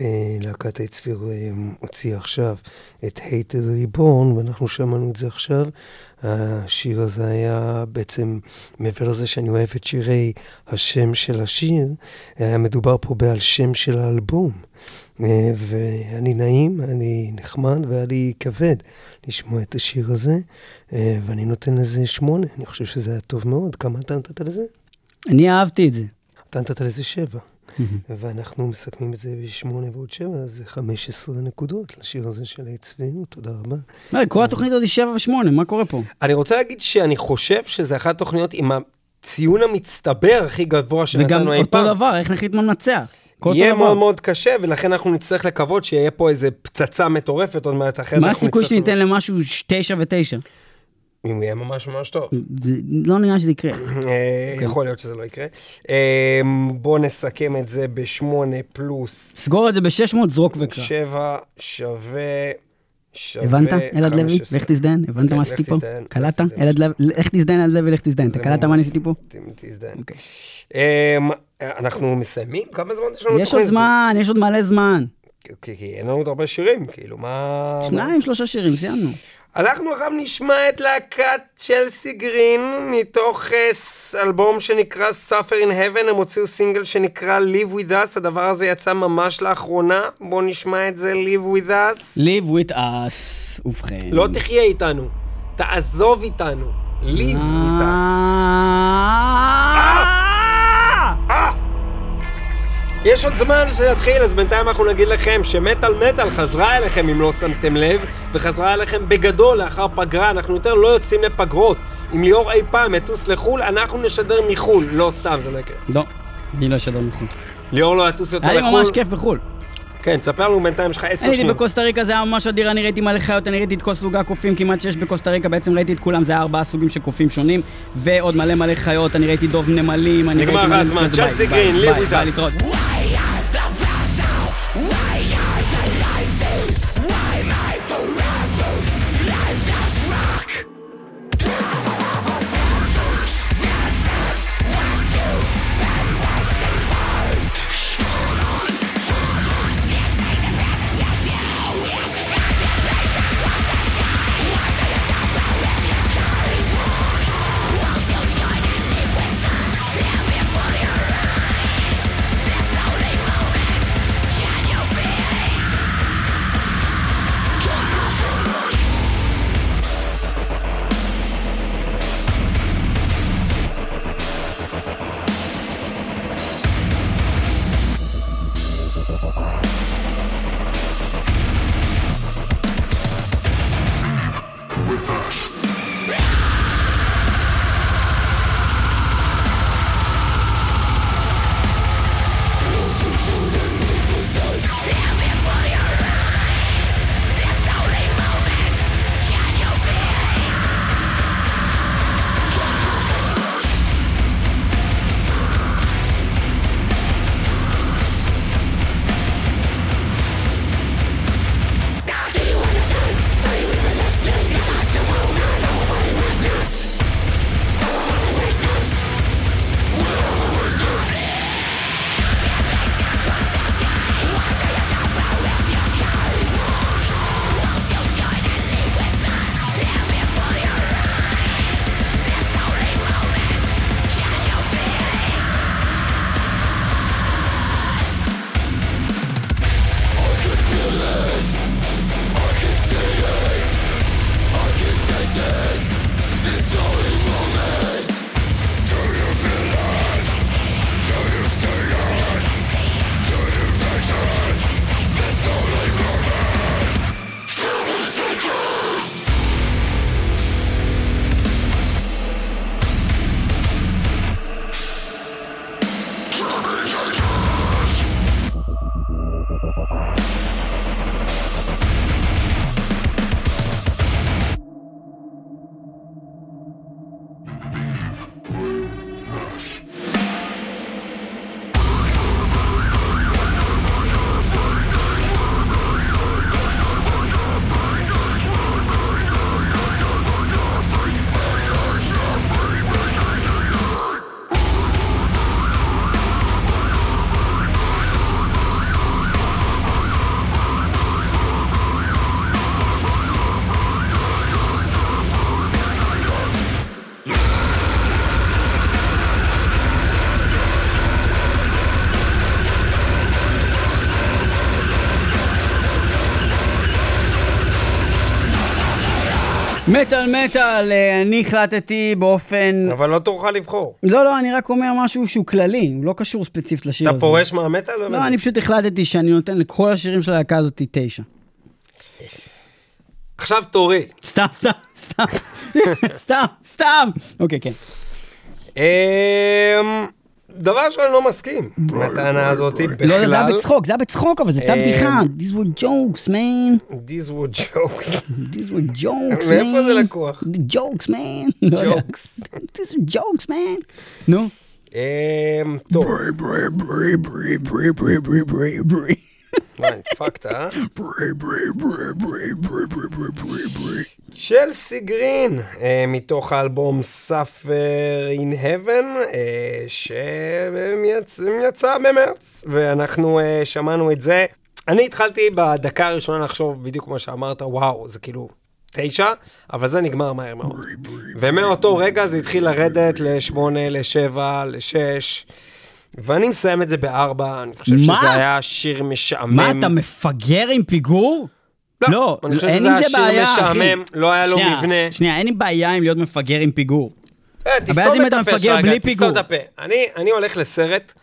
אה, להקת הייטספיר אה, הוציאה עכשיו את Hated Reborn, ואנחנו שמענו את זה עכשיו. השיר הזה היה בעצם, מעבר לזה שאני אוהב את שירי השם של השיר, היה מדובר פה בעל שם של האלבום. אה, ואני נעים, אני נחמד והיה לי כבד לשמוע את השיר הזה, ואני נותן לזה שמונה, אני חושב שזה היה טוב מאוד. כמה אתה נתת לזה? אני אהבתי את זה. אתה נתת לזה שבע. ואנחנו מסכמים את זה בשמונה ועוד שבע, אז זה 15 נקודות לשיר הזה של הצביענו, תודה רבה. מה, כל התוכנית עוד היא שבע ושמונה, מה קורה פה? אני רוצה להגיד שאני חושב שזה אחת התוכניות עם הציון המצטבר הכי גבוה וגם שנתנו אי פעם. אותו דבר, איך נחליט מה לנצח? יהיה. מאוד מאוד קשה, ולכן אנחנו נצטרך לקוות שיהיה פה איזה פצצה מטורפת עוד מעט אחרת. מה הסיכוי שניתן למשהו ש- תשע ותשע? אם הוא יהיה ממש ממש טוב. לא נראה שזה יקרה. אה, יכול להיות שזה לא יקרה. אה, בואו נסכם את זה בשמונה פלוס סגור את זה ב-600, זרוק וקרא. שבע שווה... הבנת, אלעד לוי? 15. לך תזדיין, הבנת כן, מה עשיתי פה? קלטת? אלעד לוי, לך תזדיין, אלעד לוי, לך תזדיין. אתה קלטת מה ממש- ניסיתי פה? תזדיין. אוקיי. אמ, אנחנו מסיימים? כמה זמן יש לנו? יש עוד? זמן, יש עוד מלא זמן. כי אין לנו עוד הרבה שירים, כאילו, מה... שניים, שלושה שירים, סיימנו. אנחנו עכשיו נשמע את להקת צ'לסי גרין מתוך אה, אלבום שנקרא Suffer in Heaven, הם הוציאו סינגל שנקרא Live With Us, הדבר הזה יצא ממש לאחרונה, בואו נשמע את זה Live With Us. Live with us, ובכן. לא תחיה איתנו, תעזוב איתנו, Live With Us. יש עוד זמן שזה יתחיל, אז בינתיים אנחנו נגיד לכם שמטאל מטאל חזרה אליכם אם לא שמתם לב, וחזרה אליכם בגדול לאחר פגרה, אנחנו יותר לא יוצאים לפגרות. אם ליאור אי פעם יטוס לחו"ל, אנחנו נשדר מחו"ל. לא סתם, זה לא יקרה. לא, אני לא אשדר מחו"ל. ליאור לא יטוס יותר היה לי לחו"ל. ממש כיף בחו"ל. כן, תספר לנו בינתיים, יש לך עשר אני הייתי שניות. בקוסטה ריקה, זה היה ממש אדיר, אני ראיתי מלא חיות, אני ראיתי את כל סוגי הקופים כמעט שיש בקוסטה ריקה, בעצם ראיתי את כולם, זה היה ארבעה סוגים של קופים שונים, ועוד מלא מלא חיות, אני ראיתי דוב נמלים, אני נגמר ראיתי... מלא הזמן. דברים. צ'לסי ביי, גרין, ביי, live מטאל מטאל, אה, אני החלטתי באופן... אבל לא תורך לבחור. לא, לא, אני רק אומר משהו שהוא כללי, הוא לא קשור ספציפית לשיר אתה הזה. פורש מהמטאל? לא, אני פשוט החלטתי שאני נותן לכל השירים של הלהקה הזאת תשע. עכשיו תורי. סתם, סתם, סתם, סתם, סתם. אוקיי, כן. דבר שאני לא מסכים עם הטענה הזאת בכלל. לא, זה היה בצחוק, זה היה בצחוק, אבל זה הייתה אה, בדיחה. These were jokes, man. These were jokes. These were jokes, man. מאיפה זה לקוח? jokes, man. לא. Jokes. These were jokes, man. נו. אמ, טוב, מה, נדפקת, אה? צ'לסי גרין, אה, מתוך האלבום Suffer in Heaven, אה, שיצא במרץ, ואנחנו אה, שמענו את זה. אני התחלתי בדקה הראשונה לחשוב בדיוק כמו שאמרת, וואו, זה כאילו תשע, אבל זה נגמר מהר מאוד. ומאותו רגע זה התחיל לרדת לשמונה, לשבע, לשש. ואני מסיים את זה בארבע, אני חושב מה? שזה היה שיר משעמם. מה, אתה מפגר עם פיגור? לא, אני חושב אין שזה היה שיר בעיה, אחי. משעמם, לא היה לו שנייה, מבנה. שנייה, אין לי בעיה עם להיות מפגר עם פיגור. אה, תסתום את הפה פיגור. תסתום את הפה. אני, אני הולך לסרט,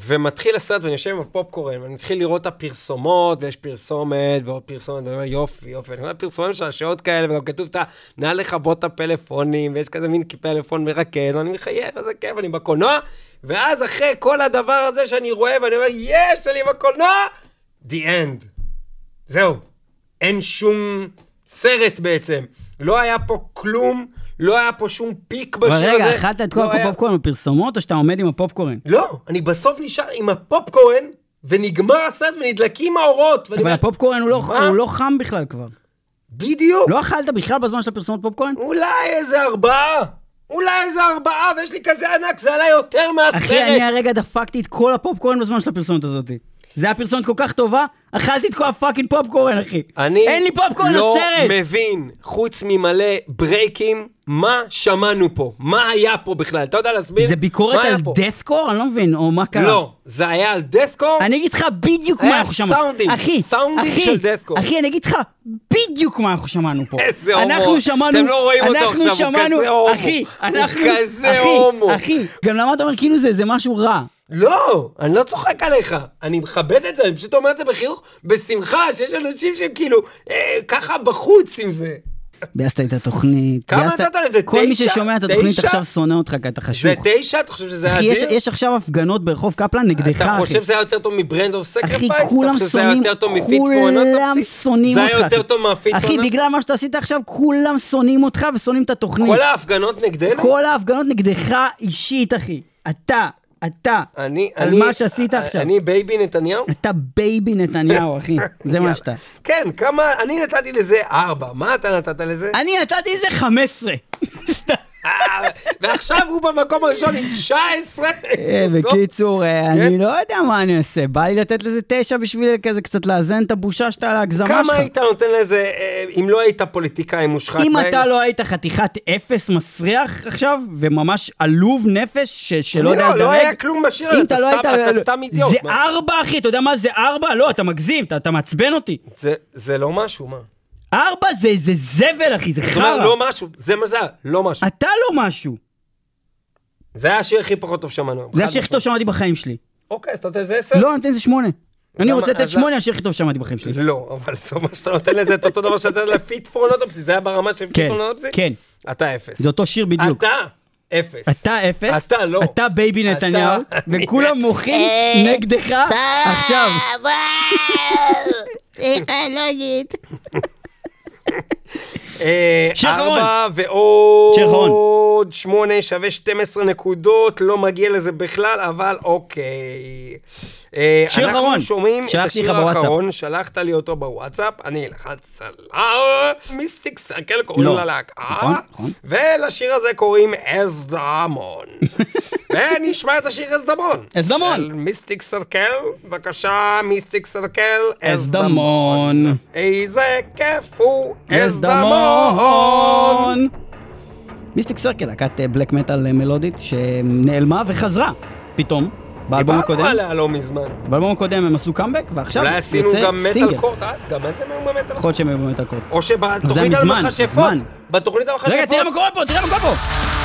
ומתחיל הסרט ואני יושב עם הפופקורן, ואני מתחיל לראות את הפרסומות, ויש פרסומת, ועוד פרסומת, ואני אומר, יופי, יופי. אני אומר, פרסומת של השעות כאלה, וגם כתוב את ה... נא לכבות את הפלאפונים, ויש כזה מין פלאפון מרקד, ואני מחייך, איזה כיף, אני בקולנוע, ואז אחרי כל הדבר הזה שאני רואה, ואני אומר, יש, אני בקולנוע, the end. זהו. אין שום סרט בעצם. לא היה פה כלום, לא היה פה שום פיק בשיר אבל הזה. רגע, אכלת את כל לא היה- הפופקורן בפרסומות, או שאתה עומד עם הפופקורן? לא, אני בסוף נשאר עם הפופקורן, ונגמר הסרט ונדלקים האורות. אבל אומר, הפופקורן הוא לא-? הוא לא חם בכלל כבר. בדיוק. לא אכלת בכלל בזמן של הפרסומות פופקורן? אולי איזה ארבעה. אולי איזה ארבעה, ויש לי כזה ענק, זה עלה יותר מהסרט. אחי, אני הרגע דפקתי את כל הפופקורן בזמן של הפרסומת הזאת. זה היה פרסומת כל כך טובה, אכלתי את כל ה fucking פופקורן, אחי. אני אין לי פופקורן לא לסרט! מבין, חוץ ממלא ברייקים, מה שמענו פה? מה היה פה בכלל? אתה יודע להסביר? זה ביקורת על? דאטקור? אני לא מבין, או מה קרה? לא, זה היה על דאטקור? אני אגיד לך בדיוק מה אנחנו שמענו. סאונדים, אחי, סאונדים אחי, של deathcore. אחי, אני אגיד לך בדיוק מה אנחנו שמענו פה. איזה הומו. אנחנו שמענו, אתם לא רואים אותו עכשיו, הוא כזה הומו. אחי, הוא אנחנו, כזה אחי, הומו. אחי, גם למה אתה אומר כאילו זה זה משהו רע? לא, אני לא צוחק עליך. אני מכבד את זה, אני פשוט אומר את זה בחיוך, בשמחה, שיש אנשים שהם כאילו, אה, ככה בחוץ עם זה. ביאסת את התוכנית. כמה ביאסת- נתת לזה? כל מי תשע? ששומע את התוכנית תשע? עכשיו שונא אותך כי אתה זה חשוך. תשע? אתה חושב שזה היה אחי, יש- אדיר? יש עכשיו הפגנות ברחוב קפלן נגדך, אתה אחי. חושב שזה היה יותר טוב מברנד אוף אחי, סקרפייס? כולם אתה שזה היה שונאים, כולם? שונאים זה אותך. היה יותר אחי. טוב מהפיט אחי, בגלל מה שאתה עשית עכשיו, כולם שונאים אותך ושונאים את התוכנית. כל ההפגנות נגדנו? כל ההפגנות נגדך אישית, אחי. אתה, אתה. אני, על אני, מה שעשית עכשיו. אני בייבי נתניהו? אתה בייבי נתניהו, אחי. זה מה. שאתה. כן, כמה, אני נתתי לזה ארבע, מה אתה נתת לזה? אני נתתי איזה 15. אה, ועכשיו הוא במקום הראשון עם 19. אה. בקיצור, אה, כן. אני לא יודע מה אני אעשה. בא לי לתת לזה תשע בשביל כזה קצת לאזן את הבושה שאתה על ההגזמה שלך. כמה היית נותן לזה, אה, אם לא היית פוליטיקאי מושחת? אם אתה לא היית חתיכת אפס מסריח עכשיו, וממש עלוב נפש, שלא אני יודע לא, לדרג, לא היה כלום בשיר הזה, אתה לא סתם-. אתה סתם אידיוט. זה מה? ארבע, אחי, אתה יודע מה זה ארבע? לא, אתה מגזים, אתה- מעצבן אותי. זה לא משהו, מה? ארבע זה זה זבל, אחי, זה חרא. לא משהו, זה מה זה היה, לא משהו. אתה לא משהו. זה היה השיר הכי פחות טוב שמענו. זה השיר הכי טוב שמעתי בחיים שלי. אוקיי, אז אתה נותן לזה עשר? לא, אני נותן לזה שמונה. אני רוצה לתת שמונה, השיר הכי טוב שמעתי בחיים שלי. לא, אבל זה אומר שאתה נותן לזה את אותו דבר שאתה נותן ל Fit for an Autopsy, זה היה ברמה של Fit כן, for an Autopsy? כן. אתה אפס. זה אותו שיר בדיוק. אתה אפס. אתה אפס, אתה לא. אתה ביבי נתניהו, וכולם מוחים נגדך עכשיו. אה, שיר אחרון. ארבע ועוד... שמונה שווה 12 נקודות, לא מגיע לזה בכלל, אבל אוקיי. אה, שיר אחרון. אנחנו שומעים את השיר. האחרון, שלחת לי אותו בוואטסאפ, אני אלחץ על מיסטיק סרקל קוראים לא. ללהקה, נכון, נכון. ולשיר הזה קוראים אסדמון. ונשמע את השיר אסדמון. אסדמון. מיסטיק סרקל, בבקשה, מיסטיק סרקל, אסדמון. איזה כיף הוא. אסדמון. מיסטיק סרקל, להקת בלק מטאל מלודית שנעלמה וחזרה פתאום. באלבום הקודם, דיברנו עליה לא מזמן. באלבום הקודם הם עשו קאמבק, ועכשיו אולי עשינו יוצא גם סינגל. מטאל קורט אז, גם איזה מטאל קורט. יכול להיות שהם היו במטאל קורט. או שבתוכנית על מכשפות. בתוכנית על מכשפות. רגע, תראה מה קורה פה, תראה מה קורה פה!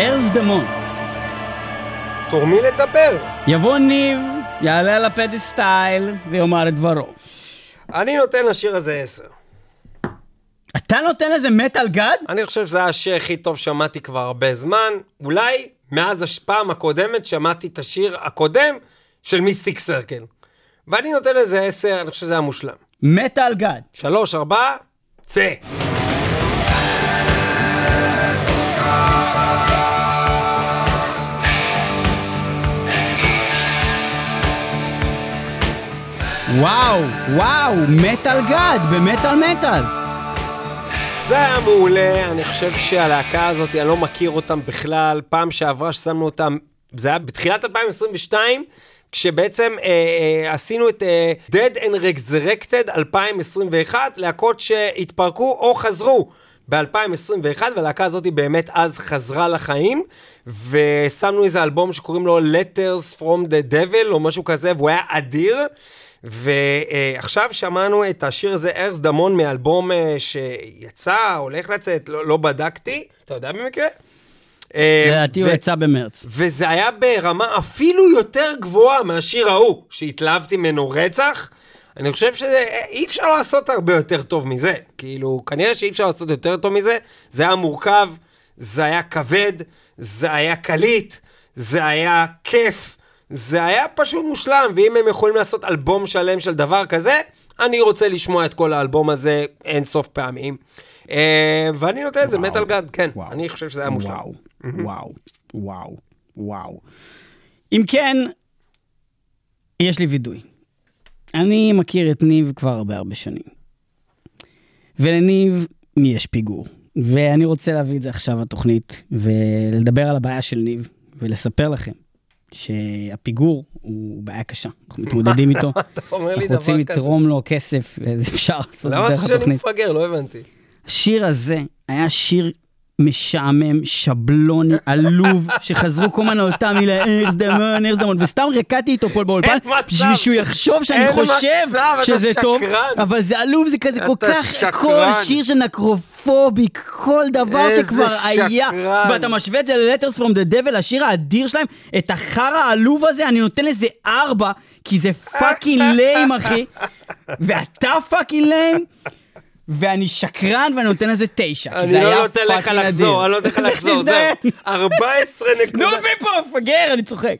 ארז דמון, תורמי לדבר. יבוא ניב, יעלה על הפדסטייל ויאמר את דברו. אני נותן לשיר הזה עשר. אתה נותן לזה מטאל גד? אני חושב שזה השיר הכי טוב שמעתי כבר הרבה זמן. אולי מאז הפעם הקודמת שמעתי את השיר הקודם של מיסטיק סרקל. ואני נותן לזה עשר, אני חושב שזה היה מושלם. מטאל גד. שלוש, ארבע, צא. וואו, וואו, מטאל גד במטאל מטאל. זה היה מעולה, אני חושב שהלהקה הזאת, אני לא מכיר אותם בכלל. פעם שעברה ששמנו אותם, זה היה בתחילת 2022, כשבעצם אה, אה, עשינו את אה, Dead and Resurrected 2021, להקות שהתפרקו או חזרו. ב-2021, והלהקה הזאת באמת אז חזרה לחיים, ושמנו איזה אלבום שקוראים לו Letters from the Devil, או משהו כזה, והוא היה אדיר. ועכשיו שמענו את השיר הזה, ארז דמון, מאלבום אה, שיצא, הולך לצאת, לא, לא בדקתי, אתה יודע במקרה? אה, לדעתי הוא יצא במרץ. וזה היה ברמה אפילו יותר גבוהה מהשיר ההוא, שהתלהבתי ממנו רצח. אני חושב שאי אפשר לעשות הרבה יותר טוב מזה. כאילו, כנראה שאי אפשר לעשות יותר טוב מזה. זה היה מורכב, זה היה כבד, זה היה קליט, זה היה כיף, זה היה פשוט מושלם. ואם הם יכולים לעשות אלבום שלם של דבר כזה, אני רוצה לשמוע את כל האלבום הזה אין סוף פעמים. אה, ואני נותן לזה וואו. מטאל גד, כן. וואו. אני חושב שזה היה מושלם. וואו, וואו, וואו, וואו. אם כן, יש לי וידוי. אני מכיר את ניב כבר הרבה הרבה שנים. ולניב יש פיגור. ואני רוצה להביא את זה עכשיו לתוכנית, ולדבר על הבעיה של ניב, ולספר לכם שהפיגור הוא בעיה קשה. אנחנו מתמודדים איתו. אתה אומר לי אנחנו דבר רוצים כזה. לתרום לו כסף, אז אפשר לעשות את למה זה אתה דרך שאני. מפגר? לא הבנתי. השיר הזה היה שיר משעמם, שבלוני, עלוב, שחזרו כל הזמן על אותה מילה, ארז דמון, ארז דמון, וסתם רקדתי איתו פה באולפן. בשביל שהוא יחשוב שאני חושב מצב, שזה טוב. אבל זה עלוב, זה כזה כל כך, שקרן. כל שיר של Necrophobic, כל דבר שכבר היה. ואתה משווה את זה ל-Letters from the Devil, השיר האדיר שלהם, את החרא העלוב הזה, אני נותן לזה ארבע, כי זה fucking lame, אחי, ואתה fucking lame. ואני שקרן ואני נותן לזה תשע. כי אני זה לא היה נותן לך לחזור. אני לא נותן לך לחזור. זהו. 14 נו נקודות. מפה, מפגר, אני צוחק.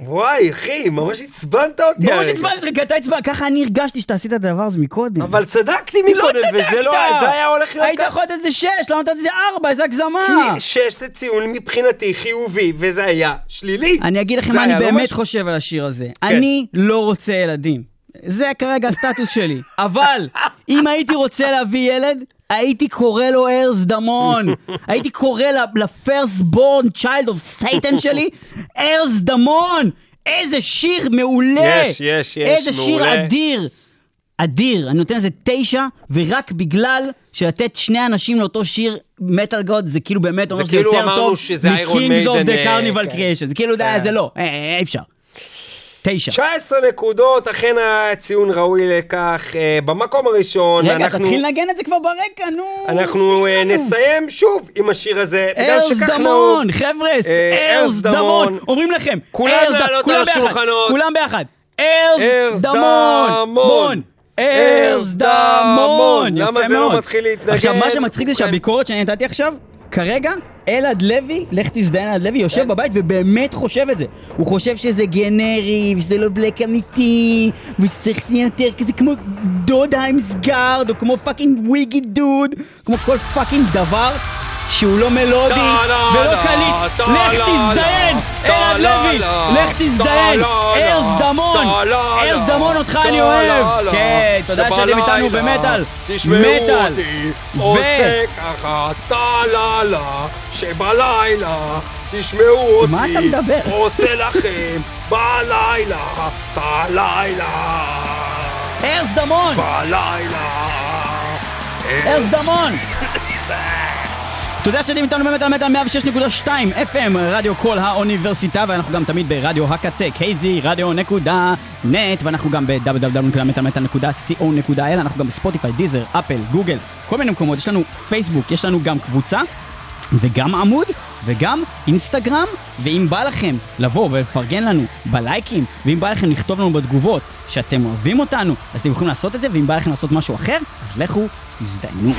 וואי, אחי, ממש עצבנת אותי הרגע. שעצבנתי אותך, כי אתה עצבנת, ככה אני הרגשתי שאתה עשית את הדבר הזה מקודם. אבל צדקתי לא מקודם, וזה לא, צדקת! זה היה הולך להיות היית. יכול לתת לזה שש, למה נתת לזה ארבע, איזה הגזמה. כי 6 זה ציון מבחינתי חיובי, וזה היה שלילי. אני אגיד לכם זה מה אני היה לא באמת. חושב על השיר הזה. אני לא רוצה ילדים. זה כרגע הסטטוס שלי. אבל, אם הייתי רוצה להביא ילד, הייתי קורא לו ארז דמון. הייתי קורא ל-first born child of Satan שלי, ארז דמון. איזה שיר מעולה. יש, יש, יש, איזה שיר מעולה. אדיר. אדיר, אני נותן לזה תשע, ורק בגלל שלתת שני אנשים לאותו שיר מטאל גוד, זה כאילו באמת אומר שזה כאילו יותר טוב the אה, Carnival כן. Creation, זה כאילו, די, כן. זה לא, אה, אה, אי אפשר. תשע. 19 נקודות, אכן הציון ראוי לכך. אה, במקום הראשון, רגע, אנחנו... תתחיל לנגן את זה כבר ברקע, נו. אנחנו אה. נסיים שוב עם השיר הזה, בגלל ארז שכך. דמון, חבר'ה, אה, ארז דמון, אומרים לכם, כולם ארז ד- לעלות כולם על ביחד, השולחנות. כולם ביחד, ארז ארז דמון, דמון. מון, ארז דמון, למה יפה זה לא מאוד. מתחיל להתנגן? עכשיו, מה שמצחיק זה ובכן- שהביקורת שאני נתתי עכשיו, כרגע, אלעד לוי, לך תזדיין אלעד לוי, יושב כן. בבית ובאמת חושב את זה. הוא חושב שזה גנרי, ושזה לא בלק אמיתי, ושצריך להיות יותר כזה כמו דוד היימסגרד, או כמו פאקינג וויגי דוד, כמו כל פאקינג דבר. שהוא לא מלודי ולא קליט, לך תזדיין, אלעד לוי, לך תזדיין, ארז דמון, טה לה ארז לה, דמון אותך אני אוהב, כן, תודה שאתם איתנו במטאל, מטאל, עושה ככה, טה-לה-לה, שבלילה תשמעו אותי, מה אתה מדבר? עושה לכם בלילה, בלילה, ארז דמון, בלילה. ארז דמון. תודה שאתם איתנו באמת על מטאל 106.2 FM, רדיו כל האוניברסיטה, ואנחנו גם תמיד ברדיו הקצה, קייזי, רדיו נקודה נט, ואנחנו גם ב-www.מטאלמטאל.co.il, אנחנו גם בספוטיפיי, דיזר, אפל, גוגל, כל מיני מקומות, יש לנו פייסבוק, יש לנו גם קבוצה, וגם עמוד, וגם אינסטגרם, ואם בא לכם לבוא ולפרגן לנו בלייקים, ואם בא לכם לכתוב לנו בתגובות שאתם אוהבים אותנו, אז אתם יכולים לעשות את זה, ואם בא לכם לעשות משהו אחר, אז לכו, תזדיינו.